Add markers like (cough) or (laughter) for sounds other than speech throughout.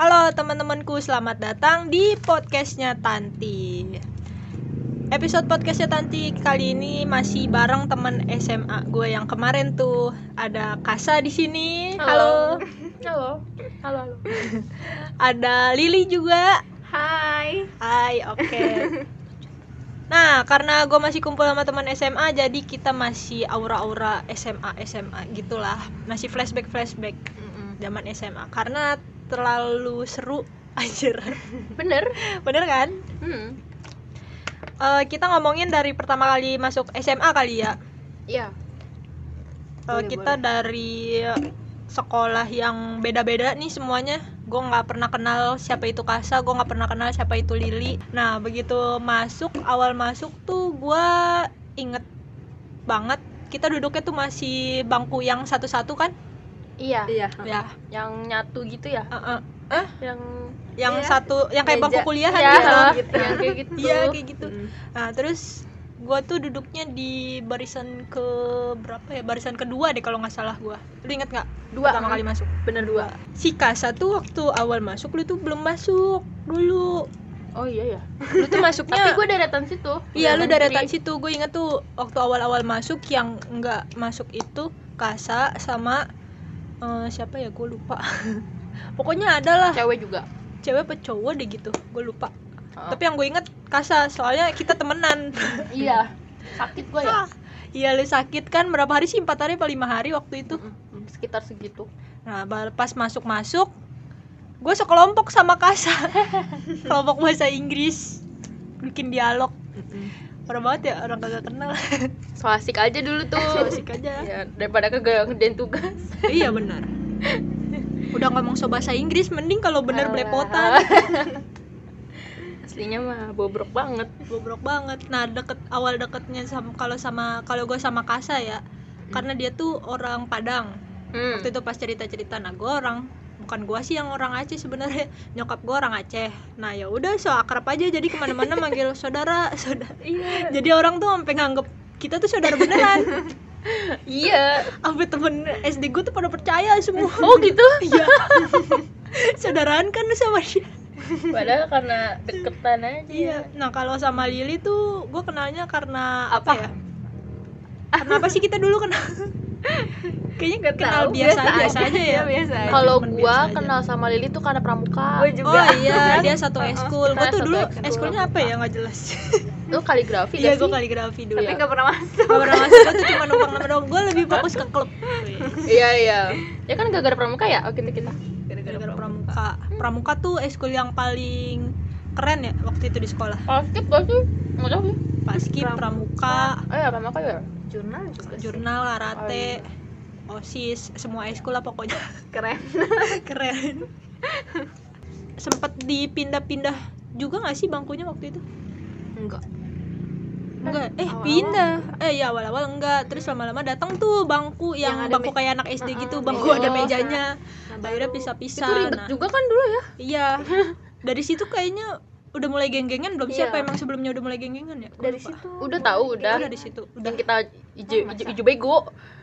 Halo teman-temanku, selamat datang di podcastnya Tanti. Episode podcastnya Tanti kali ini masih bareng teman SMA gue yang kemarin tuh ada Kasa di sini. Halo. Halo. Halo, halo. (laughs) Ada Lili juga. Hai. Hai, oke. (laughs) Nah, karena gue masih kumpul sama teman SMA, jadi kita masih aura-aura SMA SMA gitulah, masih flashback flashback zaman SMA. Karena terlalu seru, (laughs) anjir. Bener. Bener kan? Hmm. Eh, kita ngomongin dari pertama kali masuk SMA kali ya. Iya. Boleh, kita dari sekolah yang beda-beda nih semuanya. Gue nggak pernah kenal siapa itu Kasa, gue nggak pernah kenal siapa itu Lili. Nah begitu masuk, awal masuk tuh gue inget banget kita duduknya tuh masih bangku yang satu-satu kan? Iya. Iya. Ya, Yang nyatu gitu ya? eh, eh, Yang yang Iya. satu, yang kayak bangku Meja. kuliahan Iya, gitu. gitu. Yang kayak gitu. Iya kayak gitu. Mm. Nah terus gue tuh duduknya di barisan ke berapa ya? Barisan kedua deh kalau nggak salah gue. Lu inget nggak? Dua. Pertama kali masuk. Bener dua. Si Kasa tuh waktu awal masuk lu tuh belum masuk dulu. Oh iya ya. Lu tuh masuknya Tapi gue deretan situ. Iya lu deretan kiri. situ. Gue inget tuh waktu awal-awal masuk yang nggak masuk itu Kasa sama eh, siapa ya gue lupa. (laughs) Pokoknya ada lah Cewek juga. cewek apa cowok deh gitu. Gue lupa. Oh. Tapi yang gue inget Kasa soalnya kita temenan. (laughs) Iya. Sakit gue ya. Iya lu sakit kan berapa hari sih? Empat hari apa lima hari waktu itu? Sekitar segitu. Nah pas masuk-masuk Gue sekelompok sama Kasa (laughs) Kelompok bahasa Inggris Bikin dialog Parah banget ya orang kagak kenal So asik aja dulu tuh. So asik aja Ya, daripada kagak ngerjain tugas. Iya benar Udah ngomong so bahasa Inggris Mending kalau bener Alah. belepotan (laughs) Aslinya mah bobrok banget. Bobrok banget Nah deket awal deketnya sama kalau sama kalau gue sama Kasa ya Karena dia tuh orang Padang Hmm. waktu itu pas cerita cerita nah gue orang bukan gue sih yang orang Aceh sebenarnya nyokap gue orang Aceh nah ya udah so akrab aja jadi ke mana-mana manggil saudara saudara Iya. jadi orang tuh sampai nganggep kita tuh saudara beneran (laughs) Iya. sampai temen SD gue tuh pada percaya semua Oh gitu. (laughs) iya saudaraan kan sama dia Padahal karena deketan aja. iya nah kalau sama Lili tuh gue kenalnya karena apa, Apa? ya karena apa sih kita dulu kenal kayaknya Nggak kenal tahu, biasa, biasa biasa aja ya biasa aja. Kalau gua aja. kenal sama Lili tuh karena pramuka. Gue juga. Oh iya, dia satu (laughs) eskul. Gua Kita tuh dulu eskulnya apa ya nggak jelas. Lu kaligrafi Iya, gue kaligrafi dulu. Tapi ya. nggak pernah masuk. Gak pernah masuk, gue tuh cuma numpang nama doang. Gue lebih fokus ke klub. Iya iya. Ya kan gak gara pramuka ya? Oh kita. Gara-gara pramuka. Pramuka tuh eskul yang paling keren ya waktu itu di sekolah. Paskip gak sih? Nggak tahu sih. Paskib, pramuka, Oh ya pramuka ya. Jurnal juga jurnal, Oh, karate, iya. osis, semua eskul lah pokoknya keren. (laughs) keren. Sempet dipindah-pindah juga gak sih bangkunya waktu itu? Enggak. Enggak, eh Awal-awal pindah. Eh ya awal-awal enggak, terus lama-lama datang tuh bangku yang, Yang bangku kayak anak SD Uh-uh, gitu, meja. bangku ada Oh, mejanya. Nah, Akhirnya pisah-pisah. Itu ribet Nah, juga kan dulu ya? Iya. (laughs) Dari situ kayaknya udah mulai geng-gengan belum sih Iya. emang sebelumnya udah mulai geng-gengan ya? Dari lupa. situ. Udah tahu udah. Udah dari situ. Udah Yang kita hijau Oh, hijau, masa? hijau bego.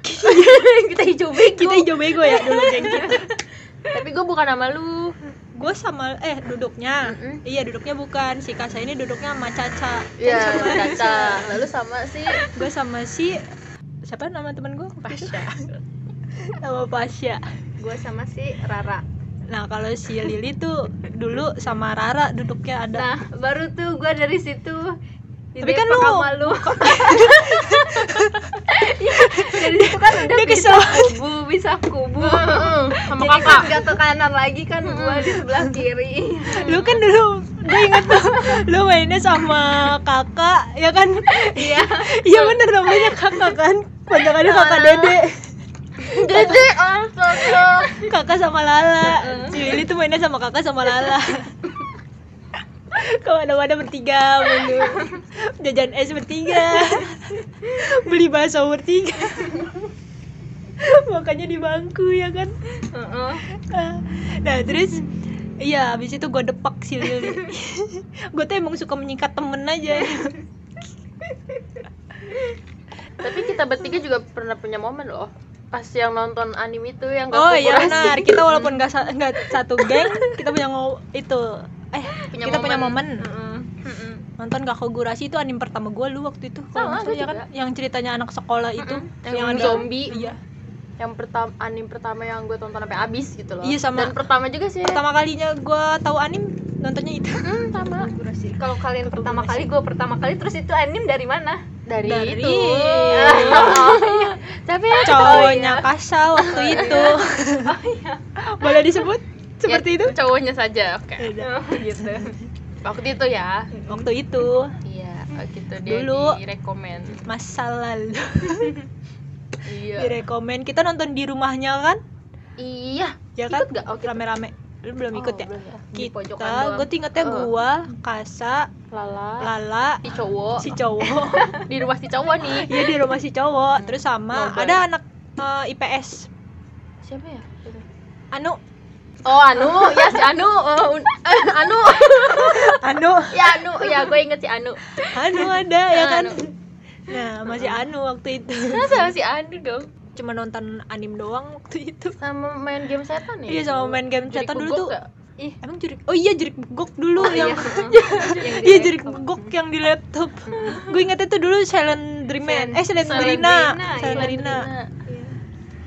(laughs) kita hijau bego. Kita hijau bego ya dulu geng kita. (laughs) Tapi gue bukan sama lu. Gue sama eh duduknya. Mm-mm. Iya, duduknya bukan si Kasa ini duduknya sama Caca. Iya, Caca. Lalu sama si Gue sama si siapa nama teman gue? Pasha. (laughs) Nama Pasya. Gue sama si Rara. Nah, kalau si Lili tuh dulu sama Rara duduknya ada. Nah, baru tuh gue dari situ. Tapi kan lu- sama lu. (laughs) dari situ kan udah Dia bisa kesel. kubu, bisa kubu. sama Jadi kakak. kan gak ke kanan lagi kan gue di sebelah kiri. (laughs) lu kan dulu gue inget tuh lu mainnya sama kakak ya kan Iya. (laughs) iya bener namanya kakak kan panjangannya kakak dede Dede, astaga. kakak sama lala si Lili tuh mainnya sama kakak sama lala (laughs) ke mana-mana bertiga mulu jajan es bertiga (laughs) beli bakso bertiga. Makanya di bangku ya kan? Heeh. nah terus iya habis itu gue depak si Lili (laughs) gue tuh emang suka menyikat temen aja. Tapi kita bertiga juga pernah punya momen loh. Pas yang nonton anime itu yang gak oh iya benar. Kita (laughs) walaupun nggak sa- satu geng kita punya ngo- itu eh Punya kita punya momen. momen. Mm-mm. Mm-mm. nonton gak kogurasi itu anime pertama gue lu waktu itu kalau Sama, nggak salah gua ya kan? yang ceritanya anak sekolah itu Yang ada- zombie. iya. Yang pertama anime pertama yang gue tonton sampai habis gitu loh. Iya, sama. dan pertama juga sih. Pertama kalinya gue tahu anime nontonnya itu. Hmm, sama. Kalau kalian pertama kali, gue pertama kali, terus itu anime dari mana? dari, Dari- itu (laughs) (laughs) tapi cowoknya iya. Kasa waktu itu. Oh iya. boleh disebut seperti Ya, itu? cowoknya saja oke. Beda. Oh, gitu. waktu itu ya? Waktu itu. Iya waktu itu dia Dulu. direkomend masa lalu. Iya. Direkomend kita nonton di rumahnya kan? Iya. Ya kan? Ikut nggak? Oh, rame-rame lu belum ikut Oh, ya? belum ya. Kita gue ingetnya Eh. gua Kasa lala. Lala si cowok. si cowok. (laughs) Di rumah si cowok nih. Iya di rumah si cowok. Terus sama Nobar. ada anak eh, IPS siapa ya? Anu. Oh Anu. Ya si Anu. Eh, Anu. (laughs) Anu. Ya Anu. Ya gue inget si Anu. Anu ada ya kan? Anu. nah masih Anu waktu itu. Masa si Anu dong cuma nonton anime doang waktu itu. Sama main game setan ya? Iya sama main game setan dulu tuh? Ih, emang jerik oh iya jerik begok dulu Oh, yang iya. Yang di (laughs) iya jerik laptop. begok yang di laptop. (laughs) Gue ingetnya tuh dulu Silent Dreaman eh Silent Slendrina, Drina iya.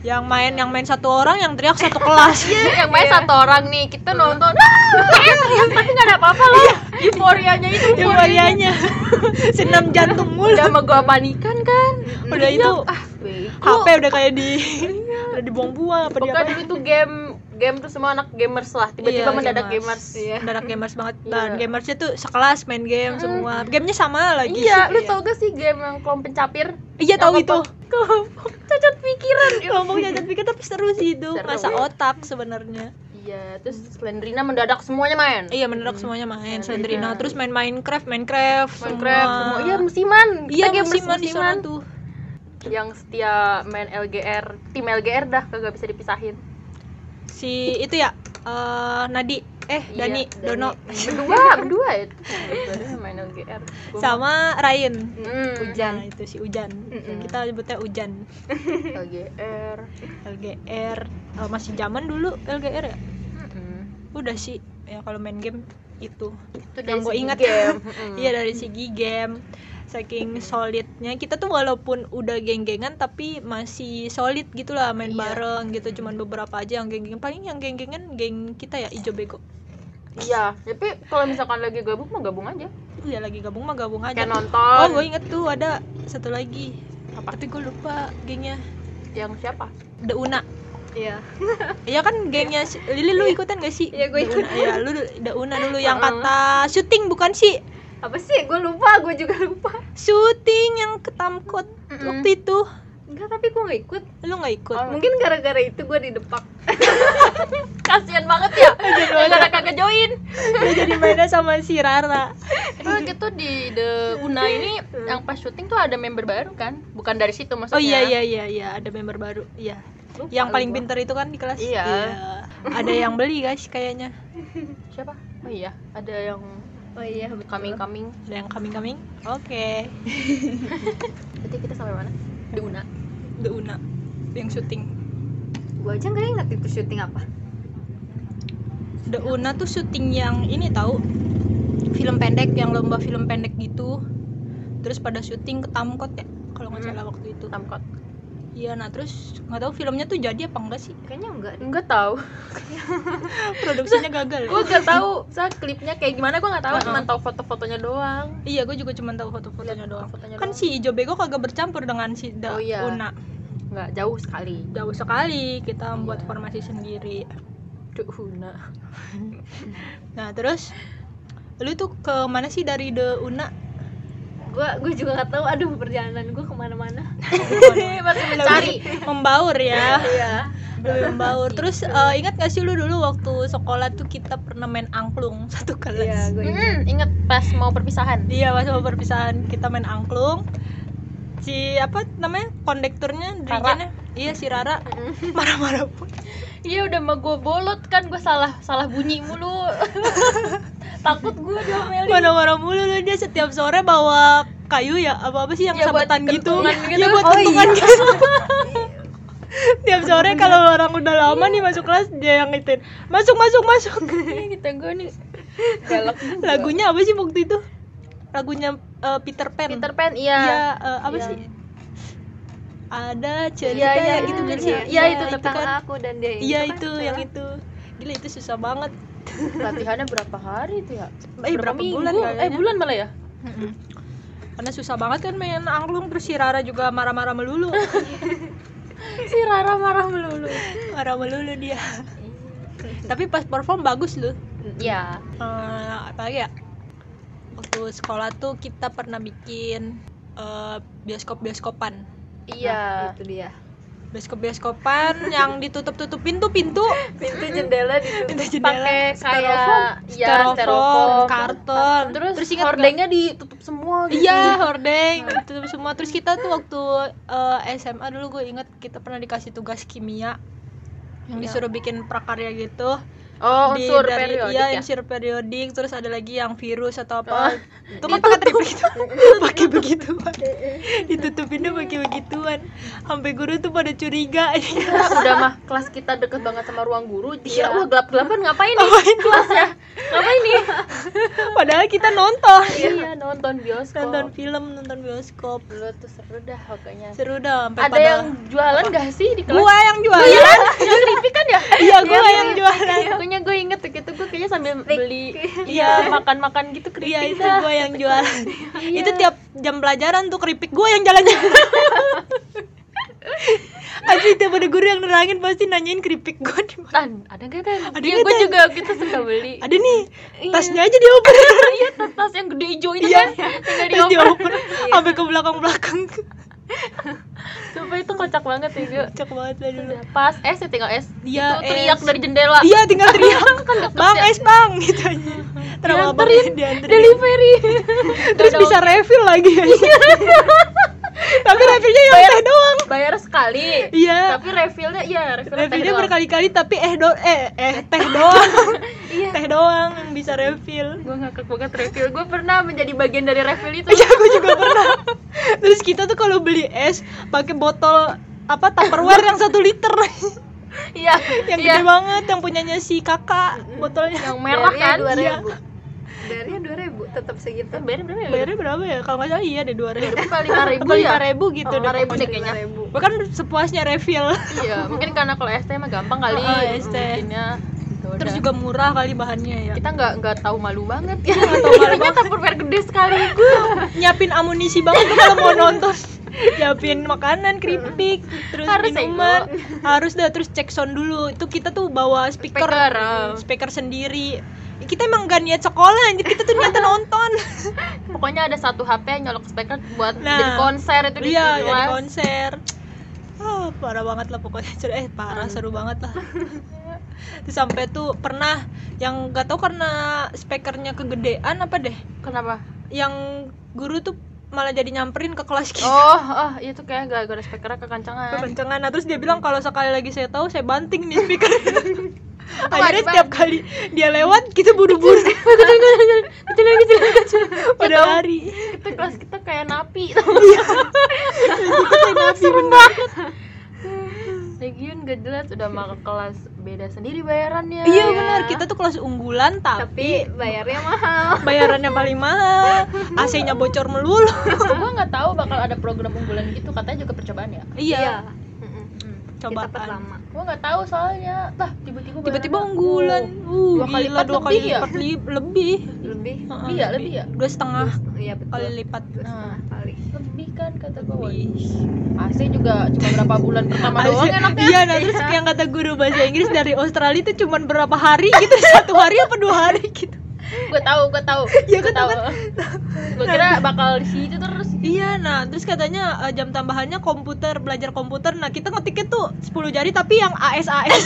Yang main yang main satu orang yang teriak satu kelas. Iya, yang main Iya. satu orang nih. Kita nonton. Ah, tapi nggak ada apa-apa loh. Euforianya itu euforianya. Senam (laughs) jantung mulu. Udah sama gua panikan kan? Udah itu. Ah. HP udah kayak di udah dibuang-buang apa dia dulu tuh game game tuh semua anak gamers lah. Tiba-tiba Iya, mendadak gamers. gamers, Iya. mendadak gamers banget. Iya. dan gamersnya tuh sekelas main game semua. Gamenya sama lagi iya lu tau gak sih game yang kolom pencapir? Iya tahu Yang itu. apa? kelompok cacat pikiran kelompok cacat pikir tapi seru sih itu. Seru. masa otak sebenarnya. Iya terus Slendrina mendadak semuanya main. Iya mendadak semuanya main. Slendrina. Terus main Minecraft Minecraft Minecraft semua. semua iya musiman. Iya gamers musiman di sana tuh yang setia main LGR tim LGR dah kagak bisa dipisahin. Si itu ya eh, Nadi. Eh Iya, Dani Dono. Berdua (laughs) berdua itu Berdua main LGR Gua sama Ryan. Hmm, Hujan. Nah, itu si Ujan. Mm-mm. kita sebutnya Ujan. LGR LGR Eh, masih zaman dulu LGR ya? Mm-mm. udah sih ya kalau main game itu. Itu yang gue ingat. game. (laughs) Iya dari segi game saking solidnya. Kita tuh walaupun udah geng-gengan tapi masih solid gitu lah main Iya. bareng gitu. Cuman beberapa aja yang geng-geng paling yang geng-gengan geng kita ya ijo bego. Iya tapi kalau misalkan lagi gabung mah gabung aja. Iya lagi gabung mah gabung aja. Kayak oh nonton gue inget tuh ada satu lagi. Apa? Tapi gue lupa gengnya. Yang siapa? The Una. Iya. (laughs) Iya kan gengnya Lili lu ikutan gak sih? Iya, gue Una. Iya, lu The Una dulu (laughs) yang kata syuting bukan sih? Apa sih? Gue lupa, gue juga lupa. Syuting yang ketamkot Mm-mm. waktu itu. Enggak, tapi gue gak ikut. Lu nggak ikut? Oh. Mungkin gara-gara itu gue didepak. (laughs) kasian banget ya gara-gara kagak join Dia jadi mainnya sama si Rara. itu gitu di The Una ini yang pas syuting tuh ada member baru kan bukan dari situ maksudnya Oh iya iya iya iya, ada member baru. Iya. Lupa yang paling gua. pinter itu kan di kelas. Iya. Ada yang beli guys kayaknya. siapa oh iya ada yang Oh iya, betul. coming coming Ada yang coming coming. Oke. (laughs) berarti kita sampai mana The Una The Una yang syuting. Gue aja gak inget itu syuting apa. The Una tuh syuting yang ini tahu film pendek yang lomba film pendek gitu. Terus pada syuting ke Tamkot ya kalau nggak Hmm. salah waktu itu. Tamkot Iya, nah terus nggak tahu filmnya tuh jadi apa enggak sih? Kayaknya enggak deh. nggak tahu (laughs) Produksinya gagal. ya? gue nggak tahu saya klipnya kayak gimana gue nggak tahu Uh-uh. cuma tahu foto-fotonya doang Iya, gue juga cuma tahu foto-fotonya Lihat doang. fotonya Kan doang. si Ijo Bego kagak bercampur dengan si Da Oh iya. Una. nggak jauh sekali Jauh sekali kita membuat Iya. formasi sendiri. The Una Nah, terus lu tuh ke mana sih dari The Una? Gue gue juga gak tahu. Aduh perjalanan gue ke mana-mana. (laughs) masih mencari Membaur ya. Iya. Lebih membaur. Terus eh, ingat gak sih lu dulu waktu sekolah tuh kita pernah main angklung (laughs) satu Iya, kelas? gue inget. Hmm, pas mau perpisahan Iya, pas mau perpisahan kita main angklung. Si apa namanya? Kondekturnya, dirijennya. Iya, si Rara (laughs) marah-marah pun. Iya udah mau gue bolot kan gue salah salah bunyi mulu. (laughs) Takut gue diomelin. Marah-marah mulu lu dia setiap sore bawa kayu ya apa apa sih yang Iya, buat sabetan gitu. gitu. Iya buat Oh, kentungan iya. gitu. (laughs) tiap sore kalau orang udah lama nih masuk kelas dia yang ngituin masuk masuk masuk. (laughs) Iya, kita gue nih. Galak lagunya apa sih waktu itu? Lagunya eh, Peter Pan. Peter Pan Iya, iya eh, apa Iya. sih ada cerita Iya, iya, ya gitu kan sih. iya, iya, itu tentang kan. aku dan dia iya kan itu salah. yang itu. Gila itu susah banget. Latihannya berapa hari itu ya? Eh berapa, minggu? bulan eh kayaknya. bulan malah ya? Karena susah banget kan main angklung terus si Rara juga marah-marah melulu. (laughs) Si Rara marah melulu. Marah melulu dia. Tapi pas perform bagus loh. Ya Eh, apalagi ya? Waktu sekolah tuh kita pernah bikin eh, bioskop bioskopan iya. Nah, itu dia. Bioskop bioskopan (laughs) yang ditutup tutupin tuh pintu. Pintu jendela (laughs) ditutup. pintu jendela. Pakai kayak ya styrofoam, karton. Terus, terus ingat hordengnya ditutup semua gitu. Iya, hordeng. ditutup semua. Terus kita tuh waktu eh, SMA dulu gue inget kita pernah dikasih tugas kimia. Yang Iya. disuruh bikin prakarya gitu. Oh Di- unsur dari- periodik iya, ya unsur periodik, terus ada lagi yang virus atau Oh, apa. itu kan pakai triplik itu. (laughs) pakai begituan. Ditutupinnya pakai begituan. Sampai guru tuh pada curiga. Nah, (laughs) udah mah kelas kita deket banget sama ruang guru Iya. dikira wah gelap gelapan ngapain nih kelas ya ngapain nih (laughs) Padahal kita nonton. iya nonton bioskop Nonton film, nonton bioskop. dulu tuh seru dah pokoknya Seru dah sampai ada pada yang jualan gak sih di kelas gua yang jualan. yang keripik kan ya Iya, gua yang jualan. Pokoknya gue inget tuh gitu gue kayaknya sambil beli Iya. (laughs) iya makan-makan gitu keripik Iya itu gue yang jualan. (laughs) Iya. Itu tiap jam pelajaran tuh keripik gue yang jalan-jalan. Asli (laughs) tiap ada guru yang nerangin pasti nanyain keripik gue di mana. Ada gak? Ada Iya nggak, gue juga gitu suka beli Ada nih tasnya aja dioper. Iya tas, tas yang gede hijau itu Iya. kan Tinggal Terus dioper dioper sampai ke belakang-belakang. (laughs) Sumpah itu kocak banget ya gue Cok banget lah dulu. Pas S ya tinggal S Dia Itu teriak S. dari jendela Iya tinggal (laughs) teriak. bang es bang gitu aja. (laughs) Terus abang Dianterin. Delivery Terus bisa refill lagi. Tapi refillnya yang teh doang. Bayar sekali Iya. Tapi refillnya iya refillnya teh Refillnya berkali-kali tapi eh do eh eh teh doang. (laughs) Teh doang yang bisa refill. Gue ngakak banget refill Gue pernah menjadi bagian dari refill itu Iya, gue juga pernah. Terus kita tuh kalau beli es pakai botol apa Tupperware yang satu liter Iya yang iya. gede banget yang punyanya si kakak botolnya Yang merah kan dua Iya. ribu bayarnya dua ribu tetap segitu. Bayar berapa ya? bayarnya berapa ya? Kalau nggak salah iya deh dua ribu. Lima ribu ya? lima ribu gitu Oh, deh 5.000 pokoknya. deh kayaknya. ribu. Bahkan sepuasnya refill. Iya, mungkin karena kalau ST mah gampang kali. Oh, ST. Gitu, terus juga murah kali bahannya ya. Kita nggak nggak tahu malu banget. Ya nggak tahu malu (laughs) Tupperware gede sekali. Gue nyiapin amunisi banget kalau mau nonton nyiapin makanan (laughs) keripik terus Harus ya, minuman. Harus dah terus cek sound dulu. Itu kita tuh bawa speaker. Speaker, ah. speaker sendiri. Kita emang gak niat sekolah anjir. Kita tuh niatnya nonton. (laughs) Pokoknya ada satu HP nyolok speaker buat Nah, jadi konser itu di iya jadi konser. Ah parah banget lah pokoknya. Eh parah Hmm. seru banget lah. (laughs) Terus sampai tuh pernah yang gak tau karena speakernya kegedean apa deh? Kenapa? Yang guru tuh malah jadi nyamperin ke kelas kita. Oh oh itu kayak gak ada speakernya kekancangan. Kekencangan nah terus dia bilang kalau sekali lagi saya tahu saya banting nih speaker. (laughs) Akhirnya setiap kali dia lewat kita buru-buru. Kecilan kecilan kecilan pada lari itu kelas kita kayak napi (laughs) (laughs) serem banget. Legion gak jelas udah mah kelas beda sendiri bayarannya iya benar. Kita tuh kelas unggulan tapi tapi bayarnya mahal. (laughs) Bayarannya paling mahal. (laughs) AC-nya bocor melulu. (laughs) Gue nggak tahu bakal ada program unggulan gitu. Katanya juga percobaan ya? Iya. Mm-mm. coba kita pertama gue nggak tahu soalnya. Lah tiba-tiba tiba-tiba unggulan. Uh, Dua kali lipat dua kali lebih ya? lipat li- lebih. Lebih? Heeh, Lebih. ya, lebih ya? dua setengah iya betul. kali lipat. Dua Nah. setengah kali. Lebih kan kata gue. AC juga cuma berapa bulan pertama (laughs) doang enaknya Iya, nah terus yang kata guru bahasa Inggris dari Australia itu cuma berapa hari gitu, (laughs) satu hari apa dua hari gitu. gue tahu gue tahu Iya, gue tahu (laughs) gue kira bakal di situ terus Iya, nah terus katanya eh, jam tambahannya komputer, belajar komputer. Nah kita ngetiknya tuh 10 jari tapi yang AS AS.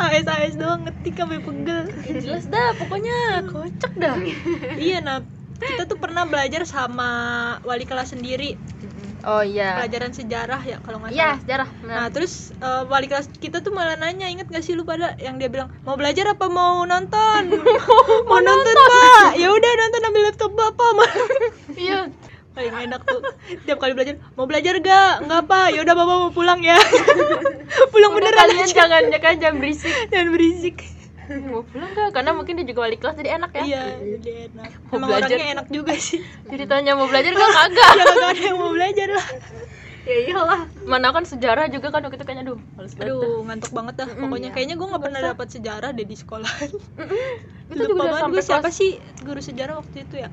AS AS doang ngetik sampai pegel. Ya, jelas dah pokoknya kocak dah iya, nah kita tuh pernah belajar sama wali kelas sendiri. Oh iya. Pelajaran sejarah ya kalau nggak iya salah. sejarah Nah benar terus eh, wali kelas kita tuh malah nanya inget gak sih lu pada yang dia bilang mau belajar apa mau nonton (laughs) (laughs) mau nonton pak. Ya udah nonton ambil laptop bapak. Ma. (laughs) iya paling enak tuh. Tiap kali belajar mau belajar gak nggak apa yaudah bapak mau pulang ya. Pulang Udah beneran kalian aja. jangan jangan jangan berisik. Dan berisik (laughs) mau pulang gak karena mungkin dia juga wali kelas jadi enak ya. Iya jadi enak. Mau emang belajar. orangnya enak juga sih. Jadi tanya mau belajar gak kagak. (laughs) Ya kagak ada yang mau belajar lah. Ya iyalah. Mana kan sejarah juga kan waktu itu kayaknya aduh males banget dah. aduh ngantuk banget dah. Mm-mm, pokoknya iya. kayaknya gue nggak pernah dapat sejarah deh di sekolah itu lupa juga udah banget sampai gue siapa sih guru sejarah waktu itu ya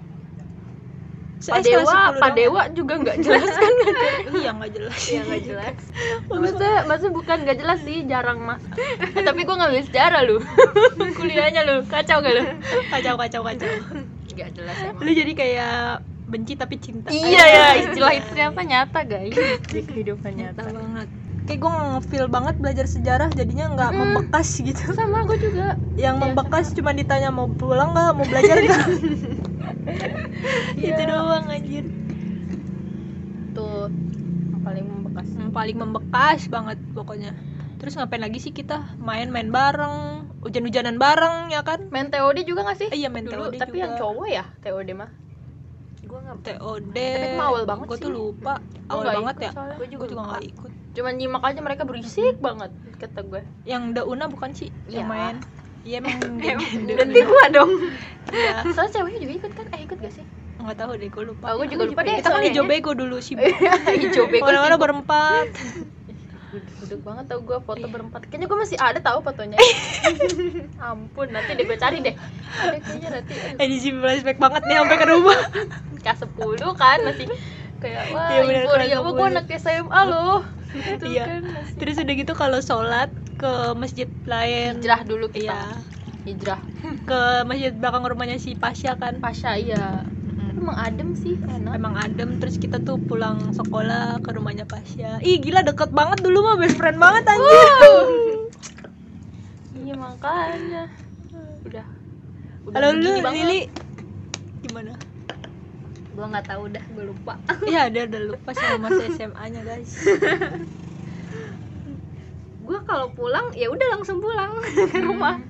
Pak Dewa, 10 Pak doang. Dewa juga nggak jelas kan? (laughs) Iya nggak jelas. Ya nggak jelas. (laughs) Maksudnya maksudnya bukan nggak jelas sih jarang mas (laughs) eh, tapi gue ngambil sejarah lu. Kuliahnya lu kacau gak lu? Kacau kacau kacau. Nggak jelas emang. Lu jadi kayak benci tapi cinta. Iya ya istilah itu apa? Nyata guys. Di kehidupan nyata nyata. banget. Kayak gue ngefeel banget belajar sejarah jadinya nggak Mm. membekas gitu. Sama gue juga. Yang Iya, membekas cuma ditanya mau pulang nggak mau belajar nggak? Iya. Itu doang anjir. Tuh yang paling membekas. Yang paling membekas banget pokoknya. Terus ngapain lagi sih kita? Main-main bareng hujan-hujanan bareng ya kan? Main TOD juga gak sih? Eh, iya, main dulu TOD tapi juga. yang cowok ya TOD mah? Gue nggak TOD Tapi awal banget gue sih. tuh lupa. Gua awal banget ikut ya. gue juga, gue juga nggak ikut. Cuman nyimak aja mereka berisik banget kata gue yang Dauna bukan sih? Yang Iya. main iya emang (laughs) berarti gua dong. Iya soalnya ceweknya juga ikut kan? Eh ikut gak sih? Nggak tahu deh gue lupa. Oh, gue juga lupa deh kita kan soalnya. hijau bego dulu sih (laughs) hijau bego mana-mana berempat. Budek banget tau gue foto berempat. Kayaknya gue masih ada tau fotonya. (laughs) Ampun nanti deh gue cari deh. Ada kayaknya nanti eh di sini flashback banget nih sampai ke rumah. Kelas 10 kan masih Kayak wah Iya, bener, ibu ya gue 10. anak SMA loh. Gitu Iya. kan terus udah gitu kalau sholat ke masjid lain. Hijrah dulu kita. Iya. Hijrah. Ke masjid belakang rumahnya si Pasya kan. Pasha iya. Emang adem sih enak. Emang adem terus kita tuh pulang sekolah ke rumahnya Pasya ih gila deket banget dulu mah best friend banget anjir. Iya makanya. Udah. Udah halo lu banget. Lili gimana? Gue nggak tahu dah gue lupa. Iya dia udah lupa sama masa SMA nya guys (laughs) gue kalau pulang ya udah langsung pulang (laughs) ke rumah.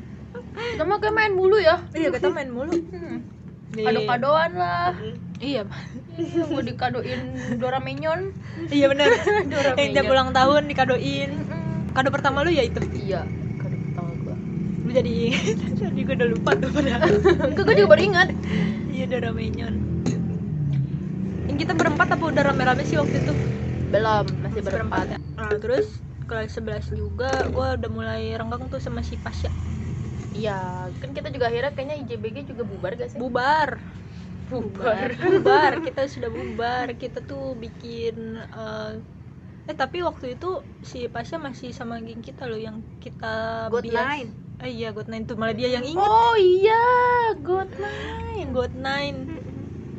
Kita mah kayak main mulu ya. Iya kita main mulu. Hmm. Di- Kado-kadoan lah. Iya. Iya mau dikadoin Dora Menyon iya bener. (laughs) Dora yang tiap ulang tahun dikadoin. Mm-mm. kado pertama lu ya itu? Iya Kado pertama gue lu jadi (laughs) tadi gue udah lupa tuh padahal. Enggak gue juga baru ingat. Iya Dora Menyon yang kita berempat apa udah rame-rame sih waktu itu? Belum Masih berempat ya. Nah, terus kelas 11 juga gue udah mulai renggang tuh sama si Pasya Iya Kan kita juga akhirnya kayaknya IJBG juga bubar gak sih? bubar. Bubar. (laughs) Bubar kita sudah bubar. Kita tuh bikin eh, eh tapi waktu itu si Pasya masih sama geng kita loh yang kita God bias- nine. Eh iya God Nine tuh malah dia yang inget Oh iya God Nine. God Nine.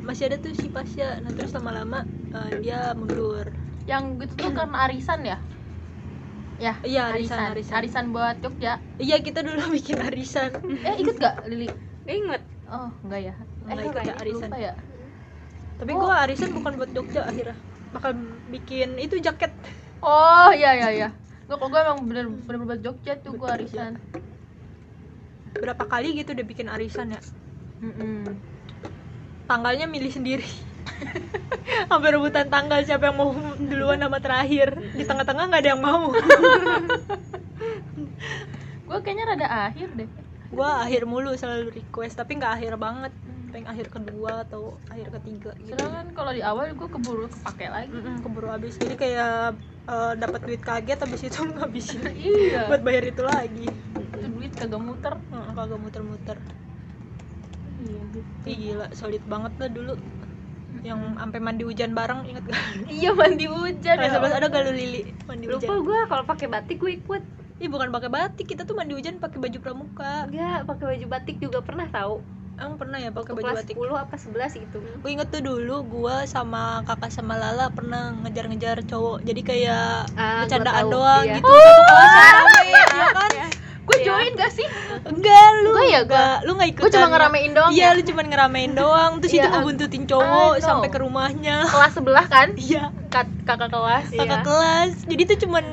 Masih ada tuh si Pasya nah terus lama-lama eh, dia mundur. Yang gitu tuh karena arisan ya? Ya iya arisan arisan. Arisan. Arisan buat Jogja. Iya kita dulu (laughs) bikin arisan. Eh ikut gak Lili? Gak inget Oh enggak ya? Eh ikut ya, arisan. lupa ya? Tapi Oh. gua arisan bukan buat Jogja akhirnya. Bakal bikin itu jaket. Oh iya iya iya. Gue kok gue emang bener bener buat Jogja tuh gue Betul, arisan. Berapa kali gitu udah bikin arisan ya? Mm-mm. tanggalnya milih sendiri (laughs) sampai rebutan tanggal siapa yang mau duluan sama terakhir? Di tengah-tengah nggak ada yang mau. (laughs) Gue kayaknya rada akhir deh. Gua akhir mulu selalu request tapi nggak akhir banget. Pengen akhir kedua atau akhir ketiga gitu. Sedangkan kalau di awal gue keburu kepake lagi. Mm-mm, keburu habis. Jadi kayak eh, dapat duit kaget habis itu (laughs) ngabisin Iya. Buat bayar itu lagi. Itu duit kagak muter. Kagak muter-muter. Iya gitu. Ih, gila. Solid banget lah dulu yang sampai mandi hujan bareng inget gak? (laughs) Iya mandi hujan Kelas ya 11 ada gak lu Lili mandi lupa hujan? gue kalau pakai batik gue ikut Ih bukan pakai batik, kita tuh mandi hujan pakai baju pramuka. enggak pakai baju batik juga pernah tahu Emang pernah ya pakai baju kelas batik? 10 apa 11 gitu Gue inget tuh dulu gua sama kakak sama Lala pernah ngejar-ngejar cowok. Jadi kayak Ah, bercandaan doang iya. gitu. Satu kelas rame, ya kan? Gue Iya. join gak sih? Enggak lu. Gua ya, enggak, lu enggak ikutan. Gue cuma ngeramein doang Iya, ya lu cuma ngeramein doang. Terus (laughs) Iya, itu ngebuntutin cowok sampai ke rumahnya. Kelas sebelah kan? Iya, Kak- Kakak kelas Iya. kakak kelas. Jadi itu cuman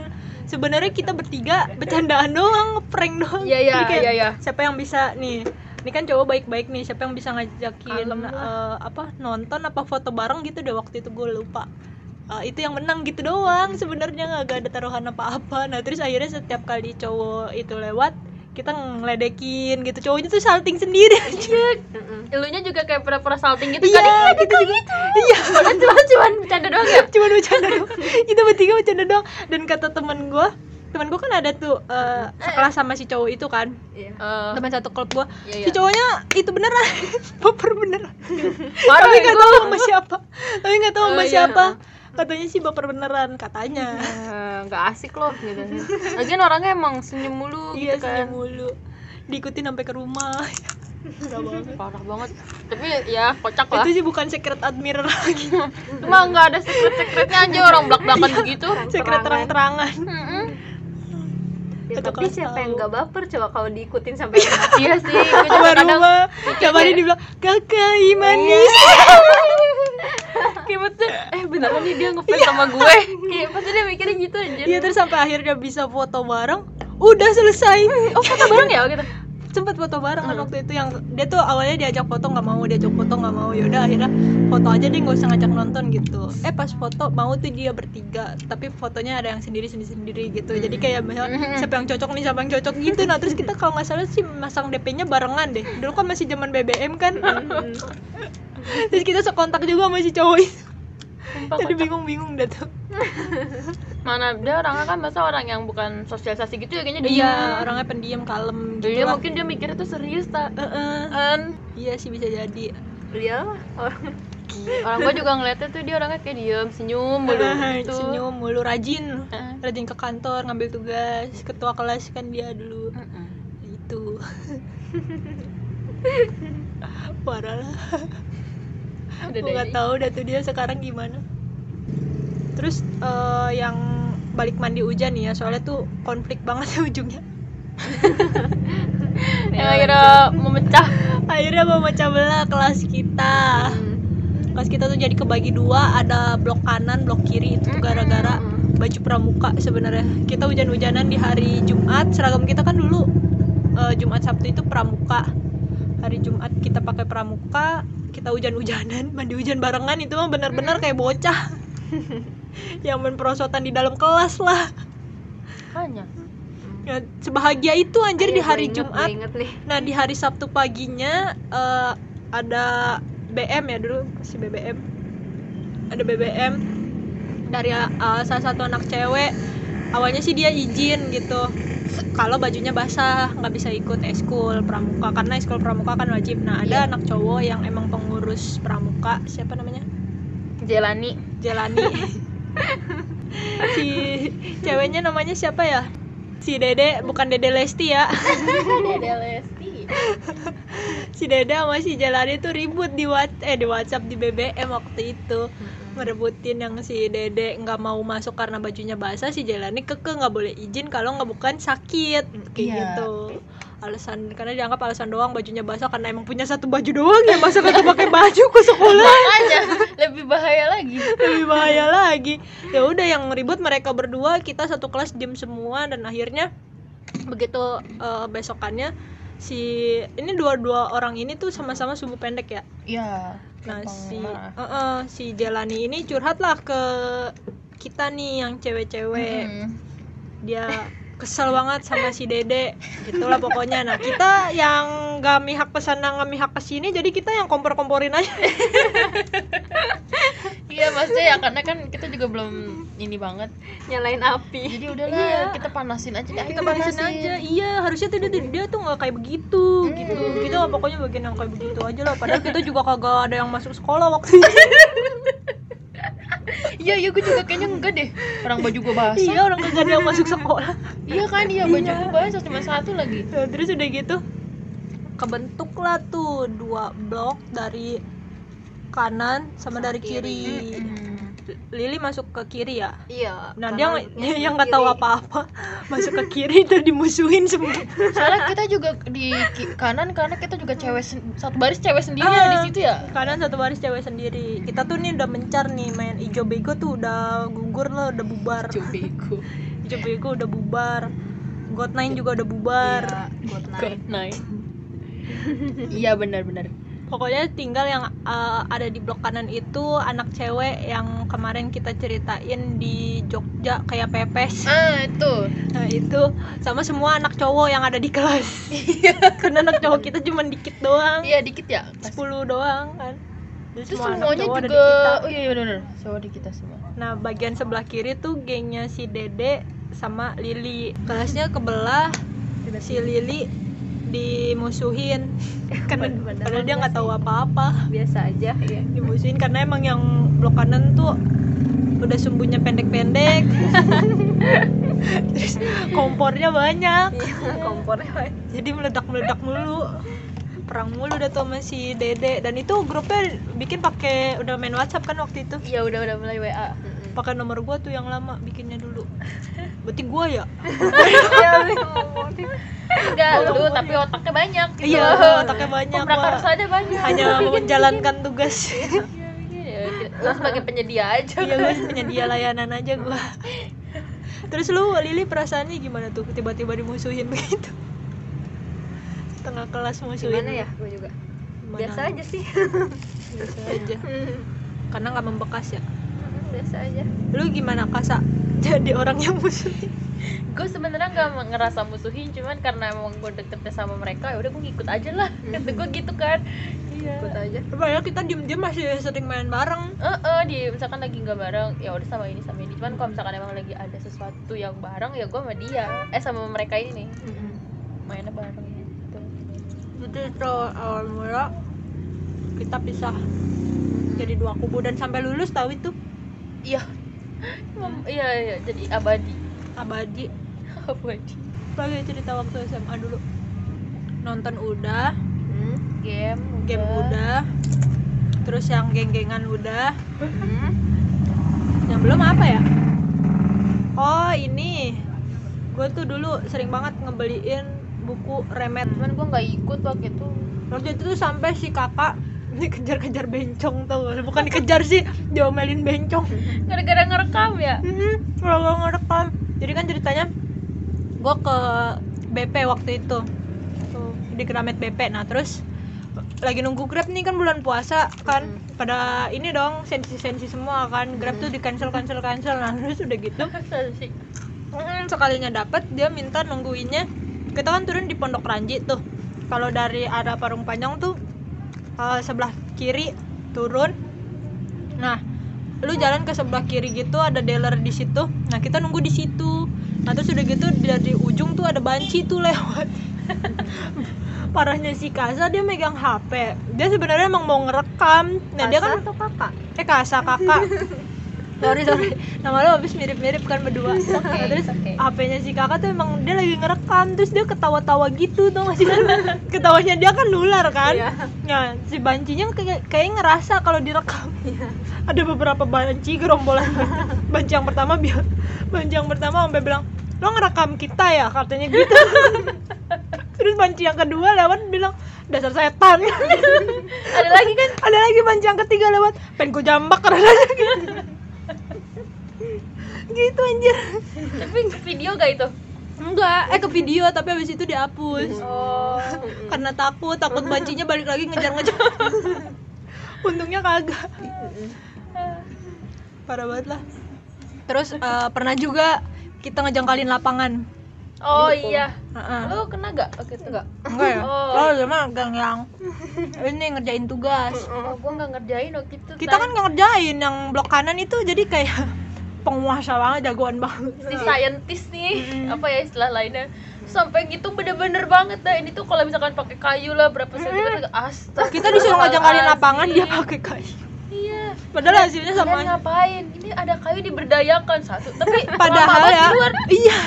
sebenarnya kita bertiga bercandaan doang, ngeprank doang. Iya iya iya iya siapa yang bisa nih ini kan cowok baik-baik nih siapa yang bisa ngajakin eh, apa nonton apa foto bareng gitu deh waktu itu gue lupa Eh, itu yang menang gitu doang sebenarnya nggak ada taruhan apa-apa. Nah terus akhirnya setiap kali cowok itu lewat kita ngeledekin gitu. Cowoknya tuh salting sendiri. (laughs) Heeh. Elunya juga kayak pura-pura salting gitu iya kan gitu gitu. Iya. Padahal cuma cuman bercanda doang ya? Cuma bercanda doang. Kita bertiga bercanda doang. Dan kata temen gue temen gue kan ada tuh eh, sekelas sama si cowok itu kan. Iya. Eh, teman satu klub gue iya, si iya. cowoknya itu beneran (laughs) baper beneran. Tapi ya, nggak tahu sama siapa. Tapi nggak tahu sama Oh, iya. Katanya sih baper beneran katanya. Eh, nggak asik loh gitu. Lagian orangnya emang senyum mulu iya gitu kan. senyum mulu. Diikutin sampai ke rumah. Gak banget parah banget. Tapi ya kocak lah. Itu sih bukan secret admirer lagi. Cuma nggak ada secret secretnya aja orang belak belakan begitu secret terang-terangan. Mm-mm. Ya, Satu tapi kelas siapa tahu. yang gak baper? Coba kalau diikutin sampai rumah. Iya sih gue juga kadang rumah tiap hari dibilang kakak Imani kayak (laughs) beneran nih dia ngefans sama gue. (laughs) Kayak pasti dia mikirnya gitu aja iya terus sampai akhirnya bisa foto bareng. Udah selesai. Oh foto bareng ya gitu sempet foto bareng kan waktu itu yang dia tuh awalnya diajak foto nggak mau diajak foto nggak mau. Yaudah akhirnya foto aja deh nggak usah ngajak nonton gitu. Eh pas foto mau tuh dia bertiga tapi fotonya ada yang sendiri sendiri sendiri gitu. Jadi kayak misalnya siapa yang cocok nih siapa yang cocok gitu. Nah terus kita kalau nggak salah sih masang DP-nya barengan deh. Dulu kan masih zaman BBM kan. Terus kita sekontak juga sama si cowok itu Sumpah jadi kocak. bingung-bingung dah tuh. (laughs) Mana dia orangnya kan masa orang yang bukan sosialisasi gitu ya kayaknya dia iya orangnya pendiam kalem gitu dia lah. mungkin dia mikirnya tuh serius tak Heeh. kan? Iya sih bisa jadi. Lah. Orang orang gua juga ngeliatnya tuh dia orangnya kayak diem senyum mulu gitu. senyum mulu rajin. Heeh. rajin ke kantor ngambil tugas. Ketua kelas kan dia dulu. Mm-mm. itu (laughs) parah lah Udah gue nggak tahu dah tuh dia sekarang gimana. Terus eh, yang balik mandi hujan nih ya soalnya tuh konflik banget (laughs) ujungnya. Yang akhirnya memecah. Akhirnya memecah belah kelas kita. Kelas kita tuh jadi kebagi dua ada blok kanan blok kiri itu tuh gara-gara baju pramuka sebenarnya. Kita hujan-hujanan di hari Jumat seragam kita kan dulu eh, Jumat Sabtu itu pramuka. Hari Jumat kita pakai pramuka kita hujan-hujanan mandi hujan barengan itu mah benar-benar kayak bocah. (laughs) Yang main perosotan di dalam kelas lah. Hanya ya, sebahagia itu anjir di Ayo, hari gua inget, Jumat. gua inget nih. Nah di hari Sabtu paginya eh, ada BM ya dulu si BBM ada BBM dari eh, salah satu anak cewek. Awalnya sih dia izin gitu kalau bajunya basah nggak bisa ikut eskul pramuka. Karena eskul pramuka kan wajib. Nah ada Iya. anak cowok yang emang pengurus pramuka. Siapa namanya? Jelani. Jelani. (laughs) Si ceweknya namanya siapa ya? Si Dede bukan Dede Lesti ya. (laughs) Dede Lesti. Si Dede sama si Jalani tuh ribut di eh di WhatsApp di BBM waktu itu merebutin yang si Dede nggak mau masuk karena bajunya basah si Jalani keke nggak boleh izin kalau nggak bukan sakit. Kayak Iya. gitu. Alasan karena dianggap alasan doang bajunya basah karena emang punya satu baju doang ya masa kagak pakai baju ke sekolah. Makanya. Lebih bahaya lagi. Lebih bahaya lagi. Ya udah yang ribut mereka berdua kita satu kelas diem semua dan akhirnya begitu eh, besokannya si ini dua-dua orang ini tuh sama-sama sumbu pendek ya? Iya nah si eh, eh, si Jelani ini curhat lah ke kita nih yang cewek-cewek. Mm. dia kesel banget sama si Dede. Gitulah pokoknya. Nah kita yang gak mihak ke sana gak mihak ke sini jadi kita yang kompor-komporin aja. (laughs) Iya maksudnya ya karena kan kita juga belum ini banget. Nyalain api. Jadi udahlah Iya. kita panasin aja deh kita panasin aja. Iya harusnya tuh dia, dia tuh nggak kayak begitu gitu. Kita mah pokoknya bagian yang kayak begitu aja lah. Padahal kita juga kagak ada yang masuk sekolah waktu itu. (laughs) Iya iya gue juga kayaknya enggak deh. Orang baju gue basah. Iya orang kagak ada yang masuk sekolah. Iya kan? Iya baju gue basah cuma satu lagi. Nah, terus udah gitu kebentuk lah tuh dua blok dari kanan sama dari kiri Lili masuk ke kiri ya? Iya nah dia nggak- (laughs) yang nggak tahu apa-apa (laughs) masuk ke kiri terus dimusuhin semua. Soalnya kita juga di kanan karena kita juga cewek satu baris cewek sendiri Ah. ya di situ ya? kanan satu baris cewek sendiri. Kita tuh nih udah mencar nih main ijo bego tuh udah gugur lah udah bubar. Bego. (laughs) Ijo bego udah bubar. God nine juga udah bubar. Iya, good night iya benar-benar pokoknya tinggal yang eh, ada di blok kanan itu anak cewek yang kemarin kita ceritain di Jogja kayak pepes. Ah itu. Nah itu sama semua anak cowok yang ada di kelas. (laughs) Karena anak cowok kita cuma dikit doang. Iya dikit ya? 10 doang kan. Jadi Terus semua semuanya cowok juga di kita. oh iya iya benar cowok di kita semua. Nah, bagian sebelah kiri tuh gengnya si Dede sama Lili. Kelasnya kebelah, si Lili dimusuhin (laughs) karena Padahal padahal dia nggak tahu apa-apa. biasa aja ya Dimusuhin karena emang yang blok kanan tuh udah sumbunya pendek-pendek. (laughs) Terus kompornya banyak. iya kompornya banyak. Jadi meledak-meledak mulu. Perang mulu udah tuh sama si Dede dan itu grupnya bikin pakai udah main WhatsApp kan waktu itu. iya udah udah mulai wa pakai nomor gua tuh yang lama bikinnya dulu (laughs) berarti gua ya? Enggak lu tapi otaknya banyak gitu. Iya otaknya banyak Pemrakarsa banyak. Hanya menjalankan tugas. Iya, lu sebagai penyedia aja. Iya gua penyedia layanan aja gua. Terus lu Lili perasaannya gimana tuh tiba-tiba dimusuhin begitu? Tengah kelas musuhin. Gimana ya gue juga? Gimana? biasa aja sih. Biasa aja. Karena nggak membekas ya biasa aja lu gimana kasa (laughs) jadi orang yang musuhin gue sebenarnya nggak ngerasa musuhin cuman karena emang gue deketnya sama mereka ya udah gue ngikut aja lah. Kata gue gitu kan. Iya. Ikut aja. Padahal kita diem-diem masih sering main bareng. Eh eh, di misalkan lagi nggak bareng ya udah sama ini sama ini. Cuman kalau misalkan emang lagi ada sesuatu yang bareng ya gue sama dia. Eh sama mereka ini. Nih mainnya bareng gitu. Jadi itu awal mula kita pisah. Jadi dua kubu dan sampai lulus tahu itu iya. Iya iya. Jadi abadi. Abadi. (laughs) Abadi. Lagi cerita waktu SMA dulu. Nonton udah hmm. game game udah terus yang geng-gengan udah Hmm. yang belum apa ya? Oh ini. Gue tuh dulu sering banget ngebeliin buku remet. Cuman gue nggak ikut waktu itu. Waktu itu tuh sampai si kakak dikejar-kejar bencong tau gak? bukan dikejar sih diomelin bencong. Gara-gara ngerekam ya? Mm-mm, kalau ngerekam. Jadi kan ceritanya gue ke BP waktu itu. Tuh, di Keramet BP nah terus lagi nunggu Grab nih kan bulan puasa kan? Pada ini dong sensi-sensi semua kan? Grab tuh di cancel cancel cancel nah terus udah gitu (laughs) sih mm, sekalinya dapet dia minta nungguinnya. Kita kan turun di Pondok Ranji tuh. Kalau dari arah Parung Panjang tuh eh, sebelah kiri turun. Nah lu jalan ke sebelah kiri gitu ada dealer di situ. Nah kita nunggu di situ. Nah terus udah gitu dari ujung tuh ada banci tuh lewat. (laughs) Parahnya si Kasa dia megang HP dia sebenarnya emang mau ngerekam. Nah dia kan Kasa atau kakak? Eh Kasa kakak (laughs) sorry sorry nama lu habis mirip-mirip kan berdua nah, terus. HP-nya si kakak tuh emang dia lagi ngerekam terus dia ketawa-tawa gitu tuh masih (laughs) ketawanya dia kan nular kan Iya. Nah, si bancinya kayak kayak ngerasa kalau direkam. Iya. Ada beberapa banci gerombolan. (laughs) banci yang pertama biar banci yang pertama sampai bilang, "Lo ngerekam kita ya?" katanya gitu. (laughs) Terus banci yang kedua lewat bilang, "Dasar setan." ada lagi kan Ada lagi banci yang ketiga lewat, "Pengen ku jambak karena gitu." Gitu anjir. tapi video gak itu? Enggak, eh ke video tapi habis itu dihapus. oh. Karena takut, takut bancinya balik lagi ngejar-ngejar. (laughs) Untungnya kagak. parah banget lah. Terus eh, pernah juga kita ngejangkalin lapangan. Oh iya. Heeh. lu kena gak waktu itu? Enggak enggak ya? Oh. oh emang gang yang ini ngerjain tugas. Oh gue nggak ngerjain waktu itu kita kan nggak ngerjain yang blok kanan itu jadi kayak penguasa banget jagoan banget. Si scientist nih Mm-mm. apa ya istilah lainnya. Sampai gitu bener-bener banget dah. Ini tuh kalau misalkan pakai kayu lah berapa sentimeter astaga. Kita disuruh ngejangkalin lapangan dia pakai kayu iya. Padahal hasilnya Kalian sama ngapain? Ini ada kayu diberdayakan satu. Tapi (laughs) padahal ya. keluar. (laughs) iya.